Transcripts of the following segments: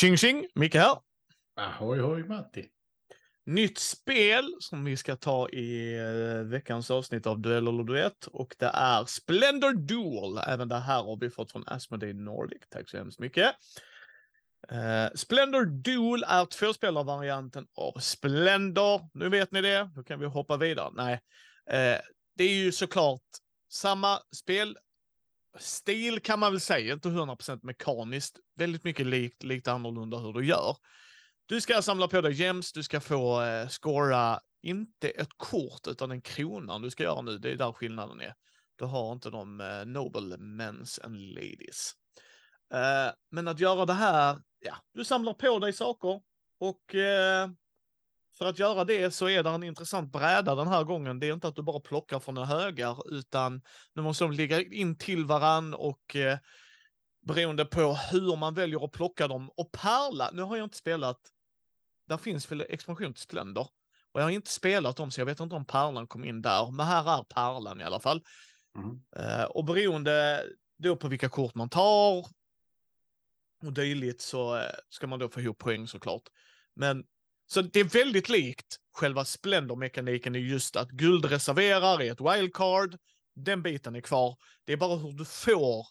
Tjing tjing, Micke här. Ahoy hoj Matti. Nytt spel som vi ska ta i eh, veckans avsnitt av Duell eller Duett och det är Splendor Duel. Även det här har vi fått från Asmodee Nordic. Tack så hemskt mycket. Uh, Splendor Duel är tvåspelarvarianten av Splendor. Nu vet ni det, då kan vi hoppa vidare. Nej, uh, det är ju såklart samma spel stil kan man väl säga, inte 100% mekaniskt. Väldigt mycket likt, lite annorlunda hur du gör. Du ska samla på dig gems, du ska få eh, scora, inte ett kort utan en krona du ska göra nu. Det är där skillnaden är. Du har inte de eh, noble mens and ladies. Eh, men att göra det här, ja, du samlar på dig saker och eh, för att göra det så är det en intressant bräda den här gången. Det är inte att du bara plockar från högar, utan nu måste de ligga in till varann och eh, beroende på hur man väljer att plocka dem. Och pärla, nu har jag inte spelat, där finns väl expansion till Splendor. Och jag har inte spelat dem så jag vet inte om pärlan kom in där, men här är pärlan i alla fall. Mm. Uh, och beroende då på vilka kort man tar och dylikt så uh, ska man då få ihop poäng såklart. Men så det är väldigt likt själva Splendor-mekaniken i just att guld reserverar i ett wildcard. Den biten är kvar. Det är bara hur du får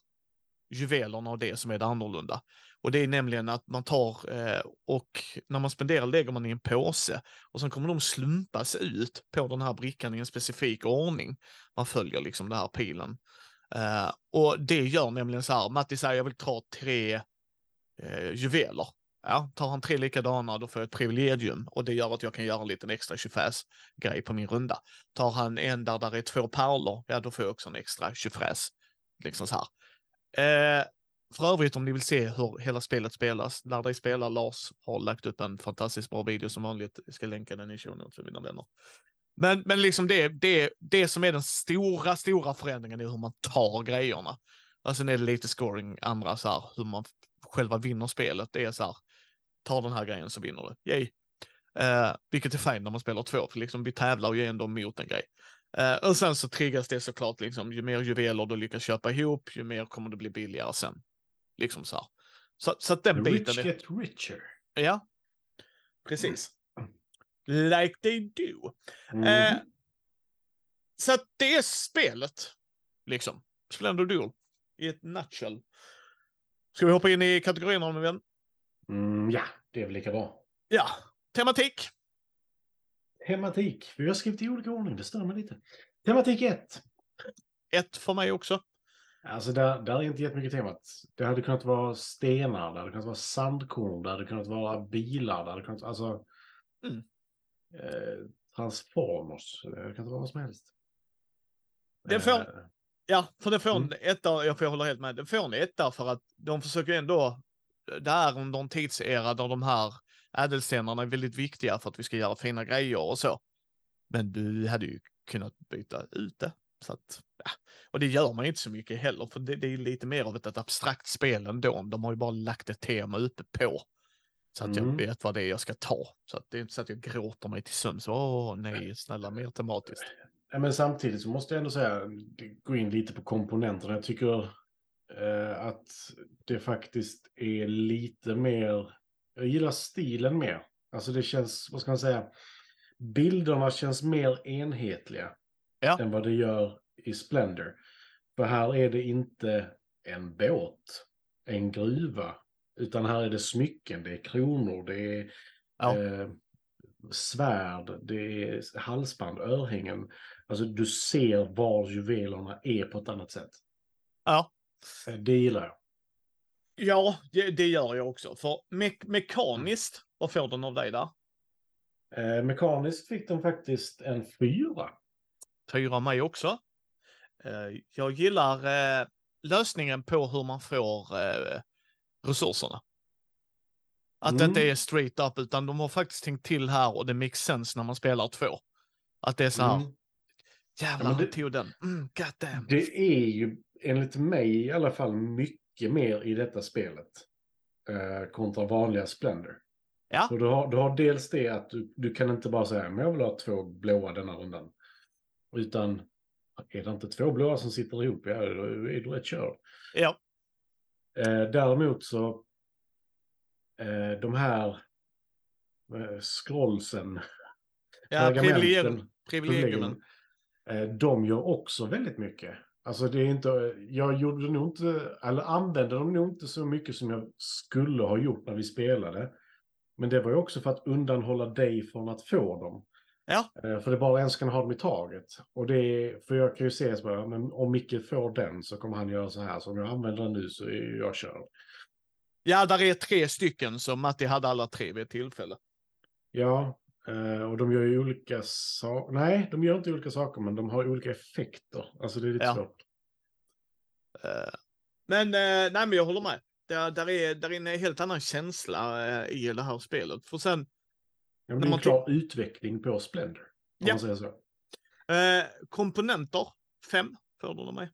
juvelerna och det som är det annorlunda. Och det är nämligen att man tar eh, och när man spenderar lägger man i en påse och sen kommer de slumpas ut på den här brickan i en specifik ordning. Man följer liksom den här pilen. Eh, och det gör nämligen så här, Matti säger jag vill ta tre eh, juveler. Ja, tar han tre likadana då får jag ett privilegium och det gör att jag kan göra en liten extra 25 grej på min runda. Tar han en där där är två pärlor, ja då får jag också en extra 25 liksom så här. Eh, för övrigt om ni vill se hur hela spelet spelas, Lär dig spela Lars har lagt upp en fantastiskt bra video som vanligt. Jag ska länka den i show notes för mina vänner. Men, men liksom det, det, det som är den stora, stora förändringen är hur man tar grejerna. Och sen är det lite scoring, andra så här, hur man själva vinner spelet. Det är så här, ta den här grejen så vinner du. Yay. Uh, vilket är fint när man spelar två, för liksom vi tävlar ju ändå mot en grej. Uh, och sen så triggas det såklart, liksom, ju mer juveler du lyckas köpa ihop, ju mer kommer det bli billigare sen. Liksom så här. Så, så att den The biten... Rich get richer. Ja, precis. Mm. Like they do. Mm. Uh, så att det är spelet, liksom. Splendor Duel, i ett nutshell. Ska vi hoppa in i kategorierna vi vän? Mm, ja, det är väl lika bra. Ja, tematik. Tematik. Vi har skrivit i olika ordning, det stör mig lite. Tematik 1. Ett för mig också. Alltså där, där är inte jättemycket temat. Det hade kunnat vara stenar, det hade kunnat vara sandkorn, det hade kunnat vara bilar, det hade kunnat alltså mm. eh, transformers, det hade kunnat vara vad som helst. Det får, eh. ja, för det får en mm. etta, jag får hålla helt med, det får en etta för att de försöker ändå det är under en tidsera där de här ädelstenarna är väldigt viktiga för att vi ska göra fina grejer och så. Men du hade ju kunnat byta ut det. Så att, ja. Och det gör man inte så mycket heller, för det, det är lite mer av ett, ett abstrakt spel ändå. De har ju bara lagt ett tema uppe på. Så att mm. jag vet vad det är jag ska ta. Så att det är inte så att jag gråter mig till sömns. Åh nej, snälla mer tematiskt. Ja, men samtidigt så måste jag ändå säga, gå in lite på komponenterna. Jag tycker eh, att det faktiskt är lite mer, jag gillar stilen mer. Alltså det känns, vad ska man säga, bilderna känns mer enhetliga ja. än vad det gör i Splendor. För här är det inte en båt, en gruva, utan här är det smycken, det är kronor, det är ja. eh, svärd, det är halsband, örhängen. Alltså du ser var juvelerna är på ett annat sätt. Ja. Eh, det gillar jag. Ja, det, det gör jag också. För me mekaniskt, vad får den av dig där? Eh, mekaniskt fick den faktiskt en fyra. Fyra av mig också. Eh, jag gillar eh, lösningen på hur man får eh, resurserna. Att mm. det inte är straight up, utan de har faktiskt tänkt till här och det makes sense när man spelar två. Att det är så här, mm. Jävlar, ja, det, tog den. Mm, God damn. Det är ju enligt mig i alla fall mycket mer i detta spelet eh, kontra vanliga Splendor. Ja. Så du har, du har dels det att du, du kan inte bara säga men jag vill ha två blåa denna rundan. Utan är det inte två blåa som sitter ihop, ja då är du rätt körd. Ja. Eh, däremot så eh, de här eh, scrollsen, Ja, privilegiumen. eh, de gör också väldigt mycket. Alltså det är inte, jag gjorde nog inte, eller använde dem nog inte så mycket som jag skulle ha gjort när vi spelade. Men det var ju också för att undanhålla dig från att få dem. Ja. Eh, För det är bara en som kan ha dem i taget. Och det är, för jag kan ju se så men om Micke får den så kommer han göra så här. Så om jag använder den nu så är jag körd. Ja, där är tre stycken, så Matti hade alla tre vid ett tillfälle. Ja, eh, och de gör ju olika saker. Nej, de gör inte olika saker, men de har olika effekter. Alltså det är lite Ja. svårt. Eh, Men, eh, nej, men jag håller med. Där, där, är, där är en helt annan känsla eh, i det här spelet. För sen, Ja, det är en klar utveckling på Splendor. Om Ja. man säger så. eh, komponenter, fem du av mig.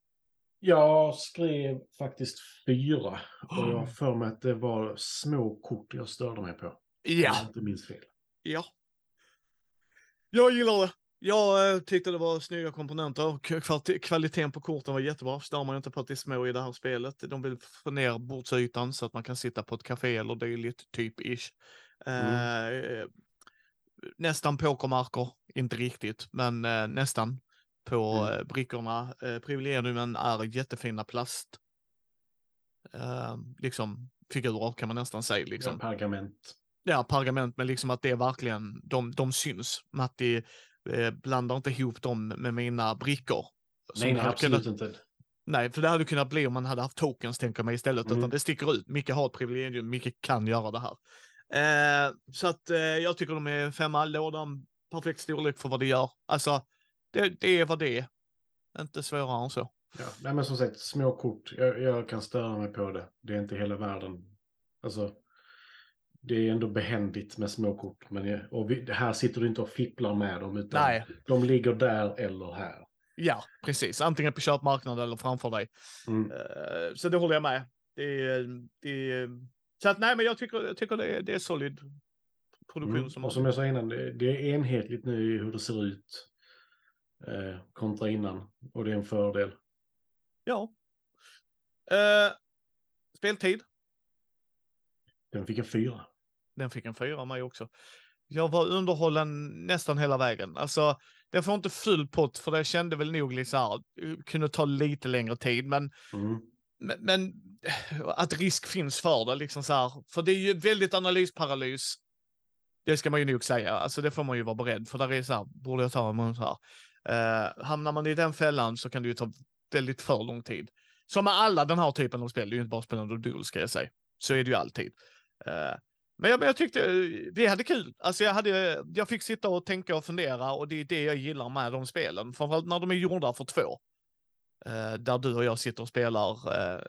Jag skrev faktiskt fyra. Och jag har för mig att det var små kort jag störde mig på. Om Ja, jag inte minns fel. ja. Jag gillar det. Jag eh, tyckte det var snygga komponenter. K- kvali- Kvaliteten på korten var jättebra. Stör man inte på att det är små i det här spelet. De vill få ner bordsytan så att man kan sitta på ett café eller dylikt, typ ish. Eh, nästan pokermarker, inte riktigt, men eh, nästan på Mm. eh, brickorna. Eh, privilegiumen är jättefina plast. Eh, liksom figurer kan man nästan säga. Liksom. Ja, pergament. Ja, pergament, men liksom att det är verkligen, de, de syns. Matti eh, blandar inte ihop dem med mina brickor. Nej, nej, absolut kunnat, inte. nej, för det hade kunnat bli om man hade haft tokens, tänker jag mig istället. Mm. Utan det sticker ut. Micke har ett privilegium, Micke kan göra det här. Eh, så att eh, jag tycker de är femma, lådan, perfekt storlek för vad det gör. Alltså, det, det är vad det är. Inte svårare än så. Ja, nej, men som sagt, små kort. Jag, jag kan störa mig på det. Det är inte hela världen. Alltså, det är ändå behändigt med små kort. Men jag, och vi, här sitter du inte och fipplar med dem, utan Nej. de ligger där eller här. Ja, precis. Antingen på köpmarknaden eller framför dig. Mm. Eh, Så det håller jag med. Det det så att nej, men jag tycker, jag tycker det, är, det är solid produktion Mm. som Och som jag sa innan, det, det är enhetligt nu i hur det ser ut eh, kontra innan. Och det är en fördel. Ja. Eh, speltid. Den fick en fyra. Den fick en fyra av mig också. Jag var underhållen nästan hela vägen. Alltså, den får inte full pott för det kände väl nog lite så här, kunde ta lite längre tid, men Mm. men, men att risk finns för det, liksom så här. För det är ju väldigt analysparalys. Det ska man ju nog säga. Alltså det får man ju vara beredd för. Där är så här, borde jag ta en så här. Uh, hamnar man i den fällan så kan det ju ta väldigt för lång tid. Som med alla den här typen av spel, det är ju inte bara spännande duel ska jag säga. Så är det ju alltid. Eh, men, jag, men jag tyckte eh, vi hade kul. Alltså jag, hade, jag fick sitta och tänka och fundera och det är det jag gillar med de spelen. Framförallt när de är gjorda för två. Eh, där du och jag sitter och spelar, eh,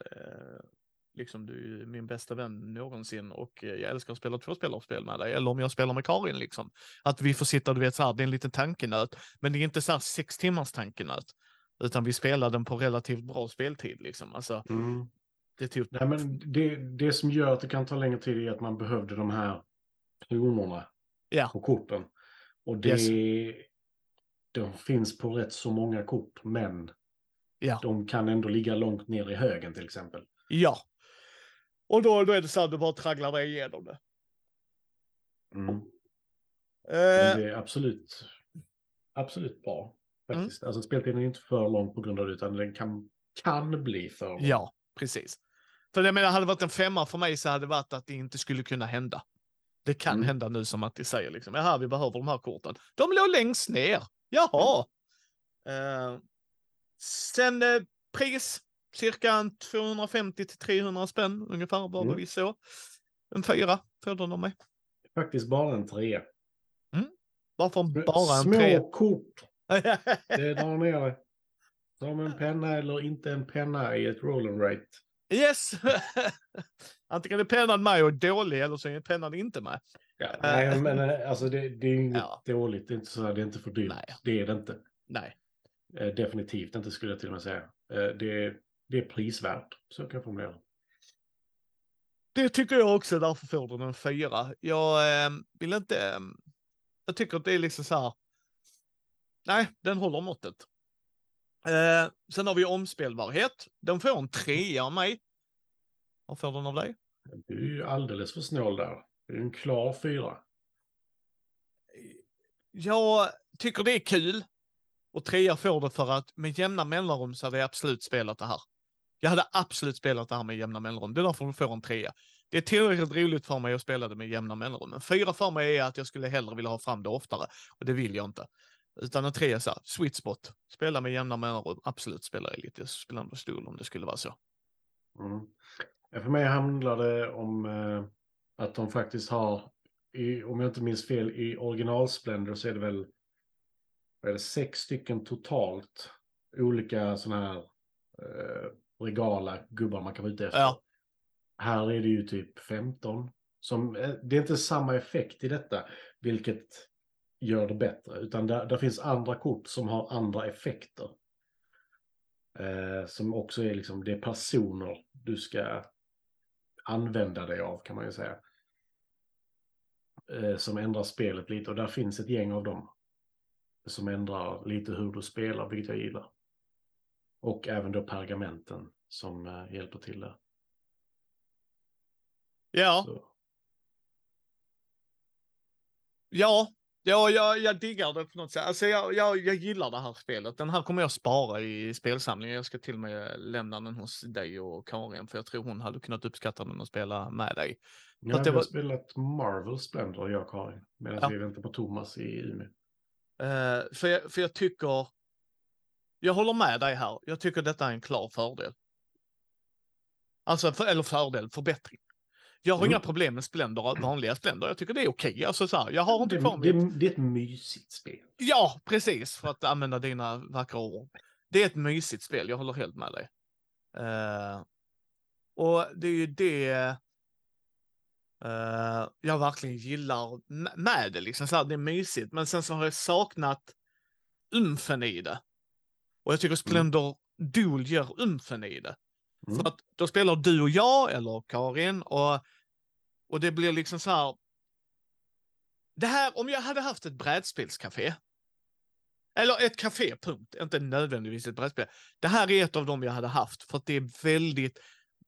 liksom du är min bästa vän någonsin och eh, jag älskar att spela tvåspelarspel med dig. Eller om jag spelar med Karin liksom. Att vi får sitta, du vet så här, det är en liten tankenöt. Men det är inte så här sex timmars tankenöt. Utan vi spelar den på relativt bra speltid liksom. Alltså, Mm det tog... Nej, men det, det som gör att det kan ta längre tid är att man behövde de här kronorna Ja. på korten. Och det de finns på rätt så många kort, men Ja. de kan ändå ligga långt ner i högen till exempel. Ja. Och då, då är det så att du bara tragglar dig igenom det. Mm. Eh, det är absolut, absolut bra. Mm. Faktiskt. Alltså speltiden är inte för lång på grund av det, utan den kan, kan bli för lång. Ja, precis. För jag menar, hade det varit en femma för mig så hade det varit att det inte skulle kunna hända. Det kan Mm. hända nu som att de säger liksom, jaha, vi behöver de här korten. De låg längst ner. Jaha. Eh, sen eh, pris, cirka en 250 till 300 spänn ungefär, bara Mm. vi såg. En fyra den av mig. Faktiskt bara en trea. Varför Men bara en Små tre? kort, det drar ner. Som en penna eller inte en penna i ett roll and write. Yes! Antingen är pennan med och dålig eller så är pennan inte med. Ja, nej, men eh, alltså det, det är ju inget Ja. dåligt. Det är inte så det är inte för dyrt. Nej. Det är det inte. Nej. Eh, definitivt inte skulle jag till och med säga. Eh, det, är- det är prisvärt. Så kan jag formulera det. Det tycker jag också, därför får den en fyra. Jag eh, vill inte... Eh, jag tycker att det är liksom så här... Nej, den håller måttet. Eh, sen har vi omspelbarhet. Den får en trea av mig. Vad får den av dig? Du är ju alldeles för snål där. Det är en klar fyra. Jag tycker det är kul. Och trea får det för att med jämna mellanrum så hade jag absolut spelat det här. Jag hade absolut spelat det här med jämna mellanrum. Det är därför de får en trea. Det är tillräckligt roligt för mig att spela det med jämna mellanrum. En fyra för mig är att jag skulle hellre vilja ha fram det oftare. Och det vill jag inte. Utan en trea så här, sweet spot. Spela med jämna mellanrum. Absolut spela i lite spelande stol om det skulle vara så. Mm. För mig handlar det om eh, att de faktiskt har, i, om jag inte minns fel, i original Splendor så är det väl är det, sex stycken totalt olika sådana här eh, regala gubbar man kan vara ute efter. Ja. Här är det ju typ 15. Som, eh, det är inte samma effekt i detta, vilket gör det bättre. Utan där, där finns andra kort som har andra effekter. Eh, som också är liksom, det är personer du ska använda dig av kan man ju säga. Eh, som ändrar spelet lite och där finns ett gäng av dem. Som ändrar lite hur du spelar, vilket jag gillar. Och även då pergamenten som eh, hjälper till där. Ja. Så. Ja, ja jag, jag diggar det på något sätt. Alltså jag, jag, jag gillar det här spelet. Den här kommer jag spara i spelsamlingen. Jag ska till och med lämna den hos dig och Karin, för jag tror hon hade kunnat uppskatta den och spela med dig. Ja, vi har var- spelat Marvel Splendor, jag och Karin. Medan Ja. vi väntar på Thomas i Umeå. Eh, för, jag, för jag tycker, jag håller med dig här. Jag tycker detta är en klar fördel. Alltså, för, eller fördel, förbättring. Jag har Mm. inga problem med Splendor, vanliga Splendor. Jag tycker det är okej. Alltså så här, jag har inte Det, kvar det, mitt... det är ett mysigt spel. Ja, precis, för att använda dina vackra ord. Det är ett mysigt spel, jag håller helt med dig. Eh, och det är ju det eh, jag verkligen gillar med det, liksom så här, det är mysigt. Men sen så har jag saknat umfen i det. Och jag tycker Splendor Duel ger umfen i det. Mm. För att då spelar du och jag, eller Karin, och, och det blir liksom så här. Det här, om jag hade haft ett brädspelscafé. Eller ett café, punkt. Inte nödvändigtvis ett brädspel. Det här är ett av dem jag hade haft, för att det är väldigt,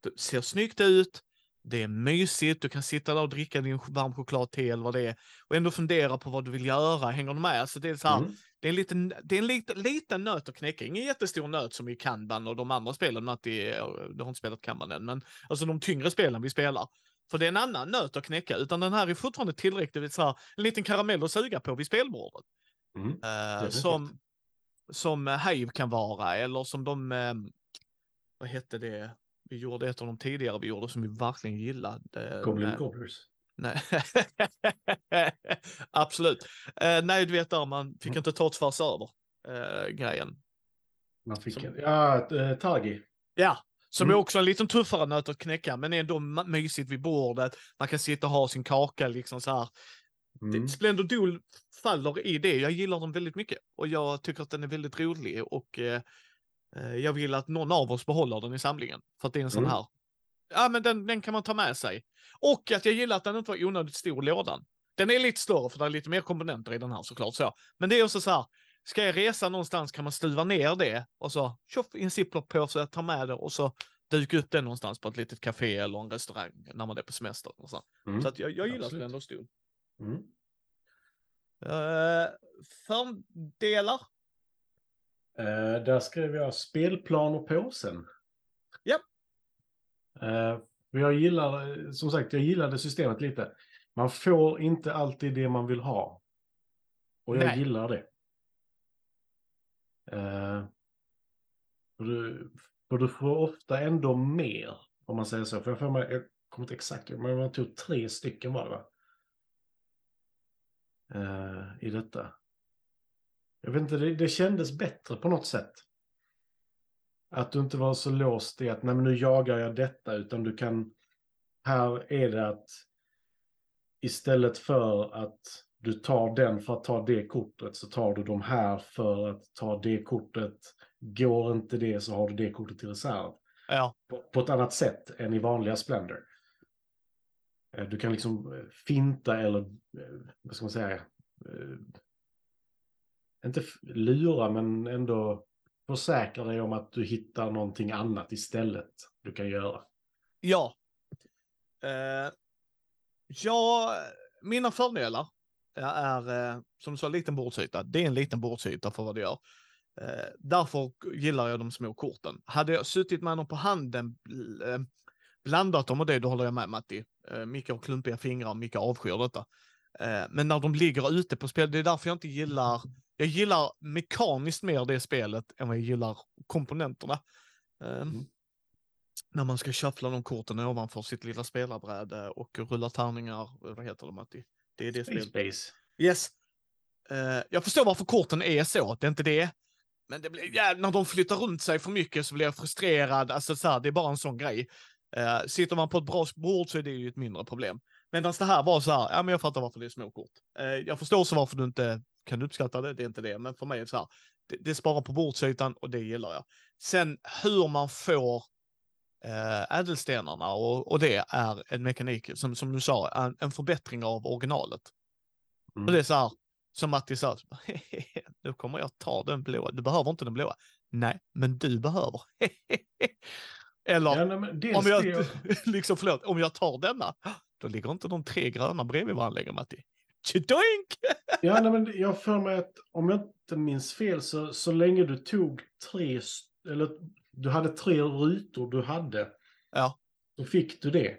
det ser snyggt ut, det är mysigt, du kan sitta där och dricka din varm chokladte eller vad det är, och ändå fundera på vad du vill göra, hänger du med? Så det är så här, Mm. det är en liten, det är en liten, liten nöt att knäcka. Ingen jättestor nöt som i Kanban och de andra spelen. Du har inte spelat Kanban än, men alltså de tyngre spelen vi spelar. För det är en annan nöt att knäcka, utan den här är fortfarande tillräckligt så här, en liten karamell att suga på vid spelbordet. Mm. Eh, Definitivt. som, som eh, Hive kan vara, eller som de, eh, vad hette det, vi gjorde ett av de tidigare vi gjorde som vi verkligen gillade. Goblin Nej. Gobblers. Nej. Absolut. Eh, nej, du vet där man fick Mm. inte ta tvärs över eh, grejen. Man fick Som- ja, Tagi. Ja, som Mm. är också en liten tuffare nöt att knäcka, men ändå mysigt vid bordet. Man kan sitta och ha sin kaka liksom så här. Mm. Splendor Duel faller i det. Jag gillar den väldigt mycket och jag tycker att den är väldigt rolig och eh, eh, jag vill att någon av oss behåller den i samlingen. För att det är en sån Mm. här. Ja, men den, den kan man ta med sig. Och att jag gillar att den inte var onödigt stor lådan. Den är lite större för det är lite mer komponenter i den här såklart. Så. Men det är också så här. Ska jag resa någonstans kan man stuva ner det och så tjoff i en ziplock-påse, ta med det och så dyka upp det någonstans på ett litet café eller en restaurang när man är på semester. Och så. Mm. så att jag, jag gillar Absolut. Splendor Duel. Mm. Uh, fördelar? Eh, där skrev jag spelplan och påsen. Japp. Eh, för jag gillar, som sagt, jag gillade systemet lite. Man får inte alltid det man vill ha. Och jag Nej. gillar det. Eh, för, du, för du får ofta ändå mer, om man säger så. För jag, får mig, jag kommer inte exakt men man tog tre stycken var det va? Eh, I detta. Jag vet inte, det, det kändes bättre på något sätt. Att du inte var så låst i att nej men nu jagar jag detta utan du kan här är det att istället för att du tar den för att ta det kortet så tar du de här för att ta det kortet. Går inte det så har du det kortet till reserv. Ja, På, på ett annat sätt än i vanliga Splendor. Eh, Du kan liksom eh, finta eller, eh, vad ska man säga, inte lura men ändå försäkra dig om att du hittar någonting annat istället du kan göra. ja. Eh, ja, mina fördelar är, eh, som du sa, liten bordsyta. Det är en liten bordsyta för vad det gör. Eh, därför gillar jag de små korten. Hade jag suttit med dem på handen, eh, blandat dem och det, då håller jag med Matti. Eh, Micke har klumpiga fingrar, Micke avskyr detta. Men när de ligger ute på spel, det är därför jag inte gillar, jag gillar mekaniskt mer det spelet än vad jag gillar komponenterna. Mm. När man ska shuffla de korten ovanför sitt lilla spelarbräde och rulla tärningar, vad heter det Matti? Det är det Space spelet. Base. Yes. Eh, jag förstår varför korten är så, det är inte det. Men det blir, ja, när de flyttar runt sig för mycket så blir jag frustrerad. Alltså, så här, det är bara en sån grej. Eh, sitter man på ett bra bord så är det ju ett mindre problem. Medan det här var så här, ja men jag fattar varför det är små kort. Eh, jag förstår så varför du inte kan uppskatta det, det är inte det. Men för mig är det så här, det, det sparar på bordsytan och det gillar jag. Sen hur man får eh, ädelstenarna och, och det är en mekanik, som, som du sa, en, en förbättring av originalet. Mm. Och det är så här, som Matti sa, nu kommer jag ta den blåa. Du behöver inte den blåa. Nej, men du behöver. Eller Ja, nej, om jag, liksom, förlåt, om jag tar denna, då ligger inte de tre gröna bredvid varandra längre, Matti. Ja, nej, men jag för mig att om jag inte minns fel så, så länge du tog tre, eller du hade tre rutor du hade, Ja. så fick du det.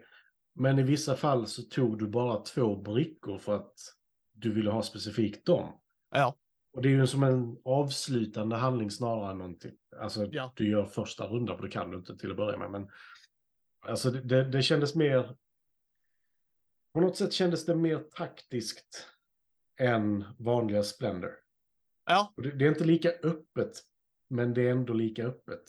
Men i vissa fall så tog du bara två brickor för att du ville ha specifikt dem. Ja, Och det är ju som en avslutande handling snarare än någonting. Alltså, Ja. du gör första rundan, för det kan du inte till att börja med. Men alltså, det, det, kändes mer... På något sätt kändes det mer taktiskt än vanliga Splendor. ja, det, det är inte lika öppet, men det är ändå lika öppet.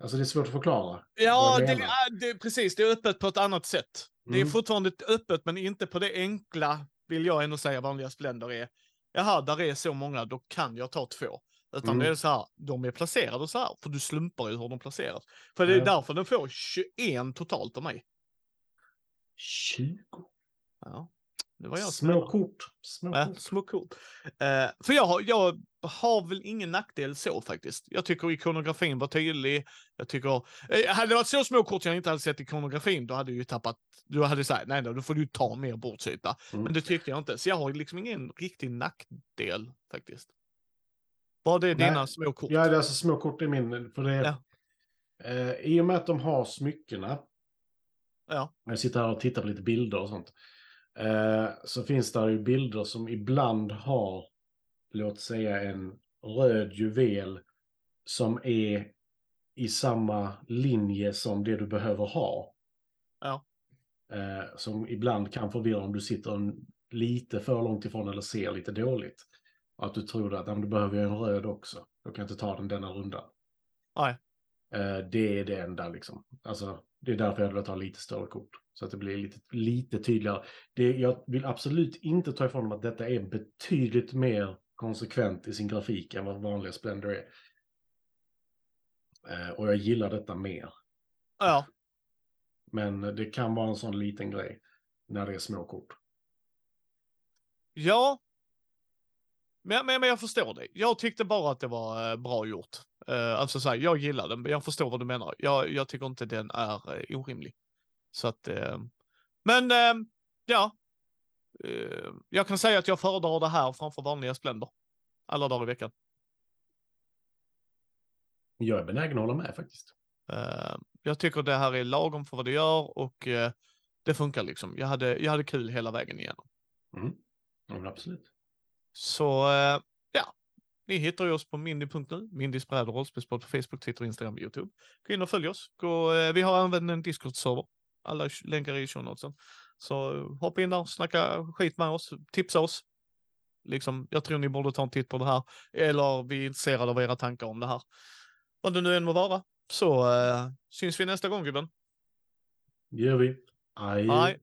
Alltså det är svårt att förklara. ja det, det, precis, det är öppet på ett annat sätt. Det är Mm. fortfarande öppet, men inte på det enkla, vill jag ändå säga, vanliga Splendor är. Jaha, där är så många, då kan jag ta två. Utan Mm. det är så här, de är placerade så här, för du slumpar ju hur de placeras. För det är Ja. därför den får 21 totalt av mig. 20. Ja, det var jag Små kort. Små kort. små kort. Eh, för jag har, jag har väl ingen nackdel så faktiskt. Jag tycker ikonografin var tydlig. Jag tycker, eh, hade det varit så små kort jag inte hade sett ikonografin, då hade jag ju tappat, då hade jag sagt, nej, nej, då får du ta mer bordsyta. Mm. Men det tyckte jag inte, så jag har liksom ingen riktig nackdel faktiskt. Vad är Nej. dina små kort? Ja, det är alltså små kort i min. För det, Ja. eh, I och med att de har smyckena. Ja. Jag sitter här och tittar på lite bilder och sånt. Eh, så finns det ju bilder som ibland har, låt säga en röd juvel som är i samma linje som det du behöver ha. Ja. Eh, som ibland kan förvirra om du sitter en, lite för långt ifrån eller ser lite dåligt. Att du tror att "Ja, men du behöver en röd också. Då kan jag inte ta den denna rundan. Nej. Eh, det är det enda liksom. Alltså, det är därför jag vill ta lite större kort. Så att det blir lite, lite tydligare. Det, jag vill absolut inte ta ifrån dem att detta är betydligt mer konsekvent i sin grafik än vad vanliga Splendor är. Eh, och jag gillar detta mer. Ja, Men det kan vara en sån liten grej när det är små kort. ja. Men, men, men jag förstår det. Jag tyckte bara att det var eh, bra gjort. Eh, alltså så här, jag gillar den, men jag förstår vad du menar. Jag, jag tycker inte den är orimlig. Så att, men ja. Eh, jag kan säga att jag föredrar det här framför vanliga Splendor. Alla dagar i veckan. Jag är benägen att hålla med faktiskt. Eh, jag tycker det här är lagom för vad det gör och eh, det funkar liksom. Jag hade, jag hade kul hela vägen igenom. Mm. Ja, absolut. Så ja, ni hittar ju oss på mindy.nu, Mindys bräd och rollspelspodd på Facebook, Twitter, Instagram och YouTube. Gå in och följ oss. Gå, vi har även en Discord-server. Alla länkar är i show notesen. Så hoppa in där, snacka skit med oss, tipsa oss. Liksom, jag tror ni borde ta en titt på det här. Eller vi är intresserade av era tankar om det här. Vad det nu än må vara. Så eh, syns vi nästa gång gubben. Det gör vi. Aj. Hej.